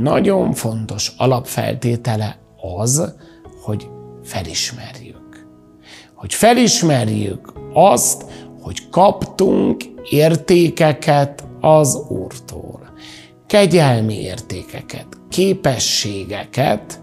nagyon fontos alapfeltétele az, hogy felismerjük. Hogy felismerjük azt, hogy kaptunk értékeket az Úrtól. Kegyelmi értékeket, képességeket,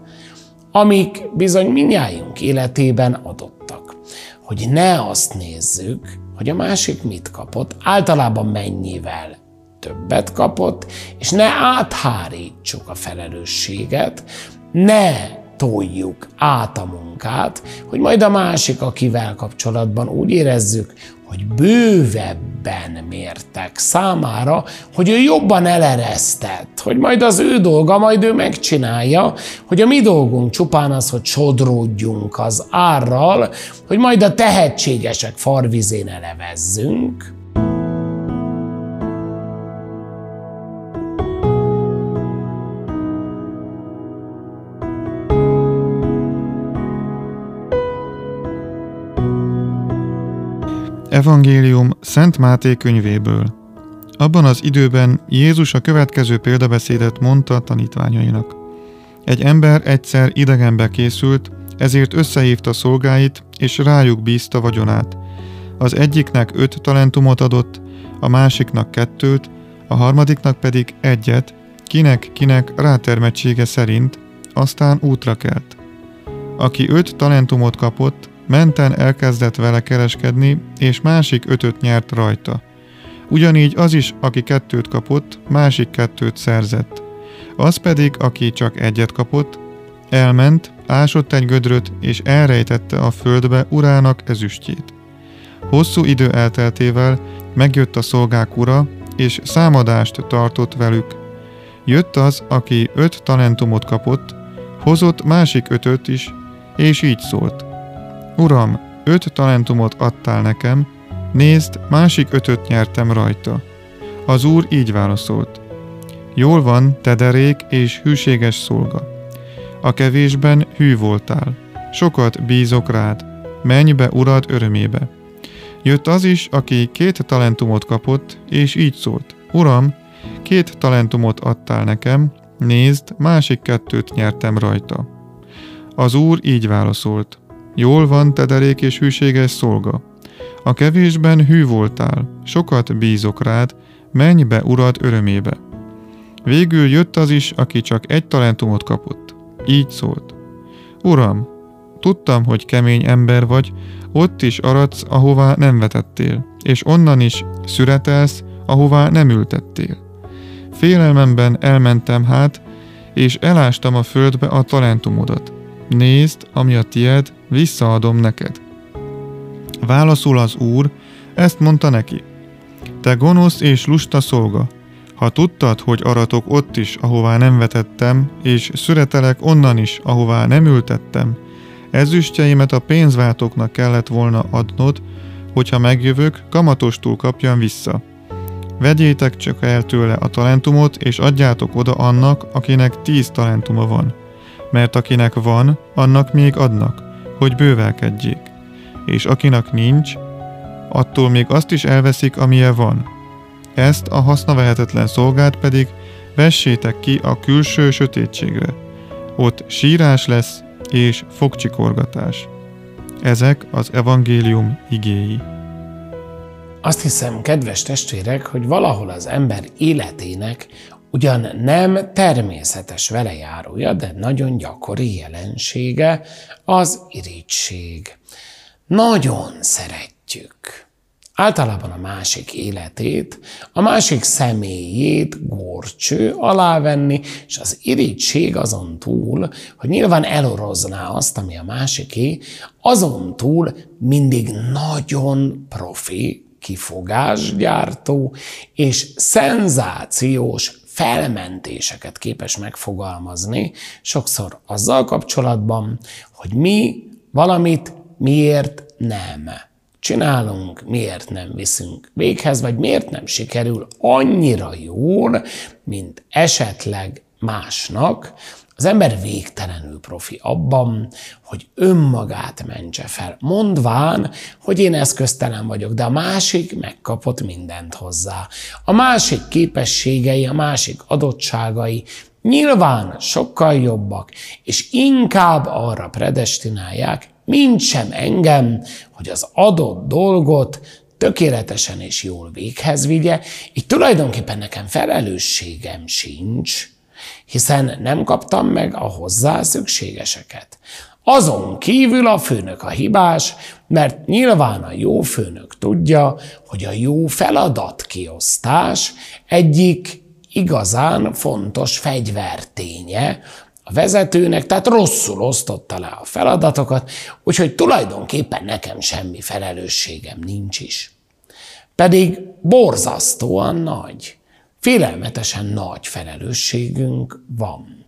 amik bizony minnyájunk életében adottak. Hogy ne azt nézzük, hogy a másik mit kapott, általában mennyivel többet kapott, és ne áthárítsuk a felelősséget, ne toljuk át a munkát, hogy majd a másik, akivel kapcsolatban úgy érezzük, hogy bővebben mértek számára, hogy ő jobban eleresztett, hogy majd az ő dolga, majd ő megcsinálja, hogy a mi dolgunk csupán az, hogy sodródjunk az árral, hogy majd a tehetségesek farvizén elevezzünk, Evangélium Szent Máté könyvéből. Abban az időben Jézus a következő példabeszédet mondta a tanítványainak. Egy ember egyszer idegenbe készült, ezért összehívta szolgáit, és rájuk bízta vagyonát. Az egyiknek öt talentumot adott, a másiknak kettőt, a harmadiknak pedig egyet, kinek-kinek rátermettsége szerint, aztán útra kelt. Aki öt talentumot kapott, Menten elkezdett vele kereskedni, és másik ötöt nyert rajta. Ugyanígy az is, aki kettőt kapott, másik kettőt szerzett. Az pedig, aki csak egyet kapott, elment, ásott egy gödröt, és elrejtette a földbe urának ezüstjét. Hosszú idő elteltével megjött a szolgák ura, és számadást tartott velük. Jött az, aki öt talentumot kapott, hozott másik ötöt is, és így szólt. Uram, öt talentumot adtál nekem, nézd, másik ötöt nyertem rajta. Az úr így válaszolt. Jól van, te derék és hűséges szolga. A kevésben hű voltál. Sokat bízok rád. Menj be urad örömébe. Jött az is, aki két talentumot kapott, és így szólt. Uram, két talentumot adtál nekem, nézd, másik kettőt nyertem rajta. Az úr így válaszolt. Jól van, te derék és hűséges szolga. A kevésben hű voltál, sokat bízok rád, menj be urad örömébe. Végül jött az is, aki csak egy talentumot kapott. Így szólt. Uram, tudtam, hogy kemény ember vagy, ott is aradsz, ahová nem vetettél, és onnan is szüretelsz, ahová nem ültettél. Félelmemben elmentem hát, és elástam a földbe a talentumodat. Nézd, ami a tied, visszaadom neked. Válaszul az úr, ezt mondta neki. Te gonosz és lusta szolga, ha tudtad, hogy aratok ott is, ahová nem vetettem, és szüretelek onnan is, ahová nem ültettem, ezüstjeimet a pénzváltóknak kellett volna adnod, hogyha megjövök, kamatostul kapjam vissza. Vegyétek csak el tőle a talentumot, és adjátok oda annak, akinek tíz talentuma van. Mert akinek van, annak még adnak, hogy bővelkedjék, és akinek nincs, attól még azt is elveszik, amilyen van. Ezt a hasznavehetetlen szolgát pedig vessétek ki a külső sötétségre. Ott sírás lesz és fogcsikorgatás. Ezek az evangélium igéi. Azt hiszem, kedves testvérek, hogy valahol az ember életének ugyan nem természetes velejárója, de nagyon gyakori jelensége az irigység. Nagyon szeretjük általában a másik életét, a másik személyét górcső alávenni, és az irigység azon túl, hogy nyilván elorozná azt, ami a másiké, azon túl mindig nagyon profi, kifogásgyártó és szenzációs felmentéseket képes megfogalmazni, sokszor azzal kapcsolatban, hogy mi valamit miért nem csinálunk, miért nem viszünk véghez, vagy miért nem sikerül annyira jól, mint esetleg másnak, az ember végtelenül profi abban, hogy önmagát mentse fel, mondván, hogy én eszköztelen vagyok, de a másik megkapott mindent hozzá. A másik képességei, a másik adottságai nyilván sokkal jobbak, és inkább arra predestinálják, mint sem engem, hogy az adott dolgot tökéletesen és jól véghez vigye, így tulajdonképpen nekem felelősségem sincs, hiszen nem kaptam meg a hozzá szükségeseket. Azon kívül a főnök a hibás, mert nyilván a jó főnök tudja, hogy a jó feladatkiosztás egyik igazán fontos fegyverténye a vezetőnek, tehát rosszul osztotta le a feladatokat, úgyhogy tulajdonképpen nekem semmi felelősségem nincs is. Pedig borzasztóan nagy, félelmetesen nagy felelősségünk van.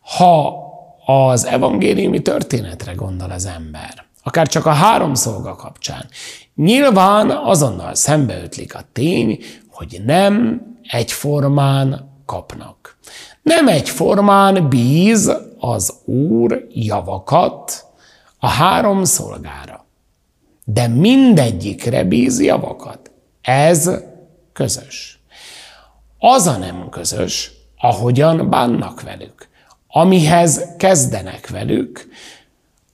Ha az evangéliumi történetre gondol az ember, akár csak a három szolga kapcsán, nyilván azonnal szembeötlik a tény, hogy nem egyformán kapnak. Nem egyformán bíz az Úr javakat a három szolgára, de mindegyikre bíz javakat. Ez közös. Az a nem közös, ahogyan bánnak velük, amihez kezdenek velük,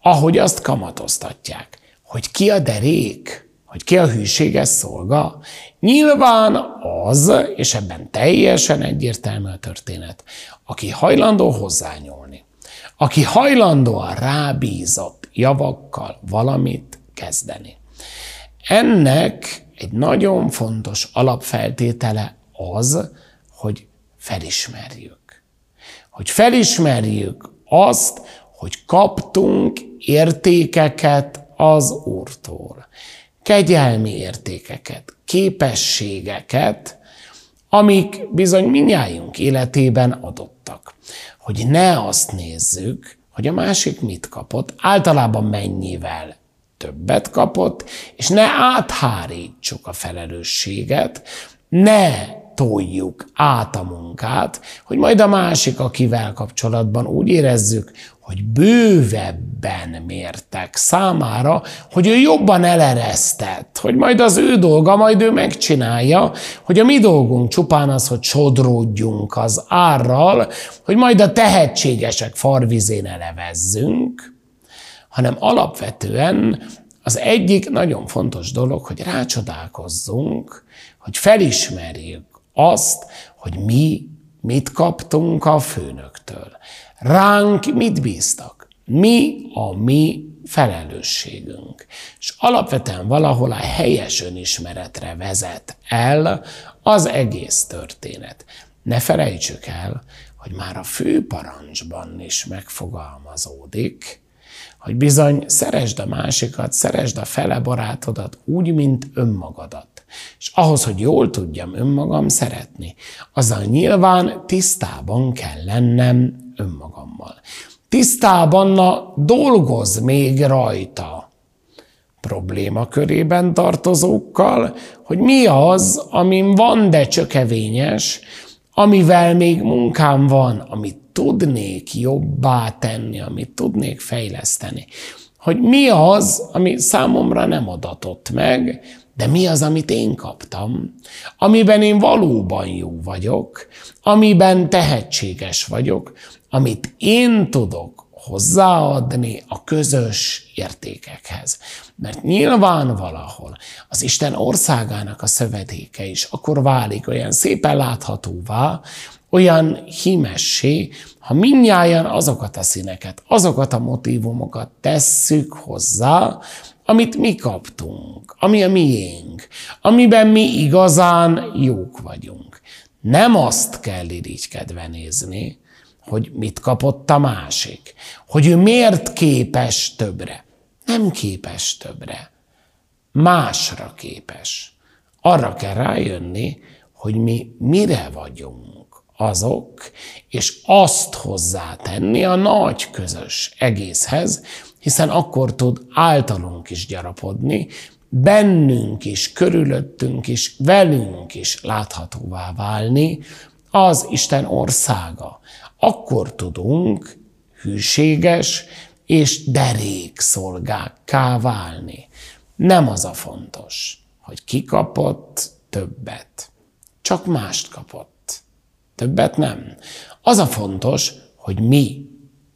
ahogy azt kamatoztatják, hogy ki a derék, hogy ki a hűséges szolga? Nyilván az, és ebben teljesen egyértelmű a történet, aki hajlandó hozzányúlni, aki hajlandó a rábízott javakkal valamit kezdeni. Ennek egy nagyon fontos alapfeltétele az, hogy felismerjük. Hogy felismerjük azt, hogy kaptunk értékeket az Úrtól kegyelmi értékeket, képességeket, amik bizony minnyájunk életében adottak. Hogy ne azt nézzük, hogy a másik mit kapott, általában mennyivel többet kapott, és ne áthárítsuk a felelősséget, ne toljuk át a munkát, hogy majd a másik, akivel kapcsolatban úgy érezzük, hogy bővebben mértek számára, hogy ő jobban eleresztett, hogy majd az ő dolga, majd ő megcsinálja, hogy a mi dolgunk csupán az, hogy sodródjunk az árral, hogy majd a tehetségesek farvizén elevezzünk, hanem alapvetően az egyik nagyon fontos dolog, hogy rácsodálkozzunk, hogy felismerjük azt, hogy mi mit kaptunk a főnöktől. Ránk mit bíztak? Mi a mi felelősségünk. És alapvetően valahol a helyes önismeretre vezet el az egész történet. Ne felejtsük el, hogy már a főparancsban is megfogalmazódik, hogy bizony szeresd a másikat, szeresd a fele barátodat úgy, mint önmagadat. És ahhoz, hogy jól tudjam önmagam szeretni, azzal nyilván tisztában kell lennem önmagammal. Tisztában na, dolgoz még rajta probléma körében tartozókkal, hogy mi az, amin van, de csökevényes, amivel még munkám van, amit tudnék jobbá tenni, amit tudnék fejleszteni. Hogy mi az, ami számomra nem adatott meg, de mi az, amit én kaptam, amiben én valóban jó vagyok, amiben tehetséges vagyok, amit én tudok hozzáadni a közös értékekhez. Mert nyilván valahol az Isten országának a szövedéke is akkor válik olyan szépen láthatóvá, olyan himessé, ha minnyáján azokat a színeket, azokat a motivumokat tesszük hozzá, amit mi kaptunk, ami a miénk, amiben mi igazán jók vagyunk. Nem azt kell irigykedve nézni, hogy mit kapott a másik, hogy ő miért képes többre. Nem képes többre. Másra képes. Arra kell rájönni, hogy mi mire vagyunk azok, és azt hozzátenni a nagy közös egészhez, hiszen akkor tud általunk is gyarapodni, bennünk is, körülöttünk is, velünk is láthatóvá válni az Isten országa. Akkor tudunk hűséges és derék szolgákká válni. Nem az a fontos, hogy ki kapott többet. Csak mást kapott. Többet nem. Az a fontos, hogy mi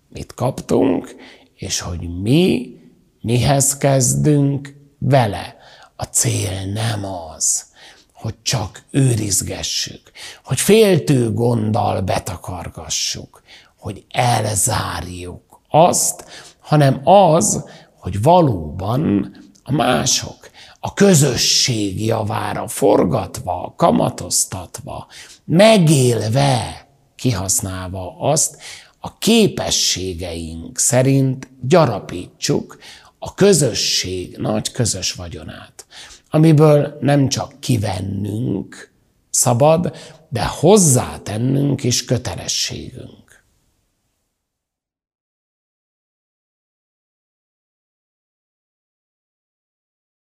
mit kaptunk, és hogy mi mihez kezdünk vele. A cél nem az, hogy csak őrizgessük, hogy féltő gonddal betakargassuk, hogy elzárjuk azt, hanem az, hogy valóban a mások, a közösség javára forgatva, kamatoztatva, megélve, kihasználva azt, a képességeink szerint gyarapítsuk a közösség nagy közös vagyonát, amiből nem csak kivennünk szabad, de hozzátennünk is kötelességünk.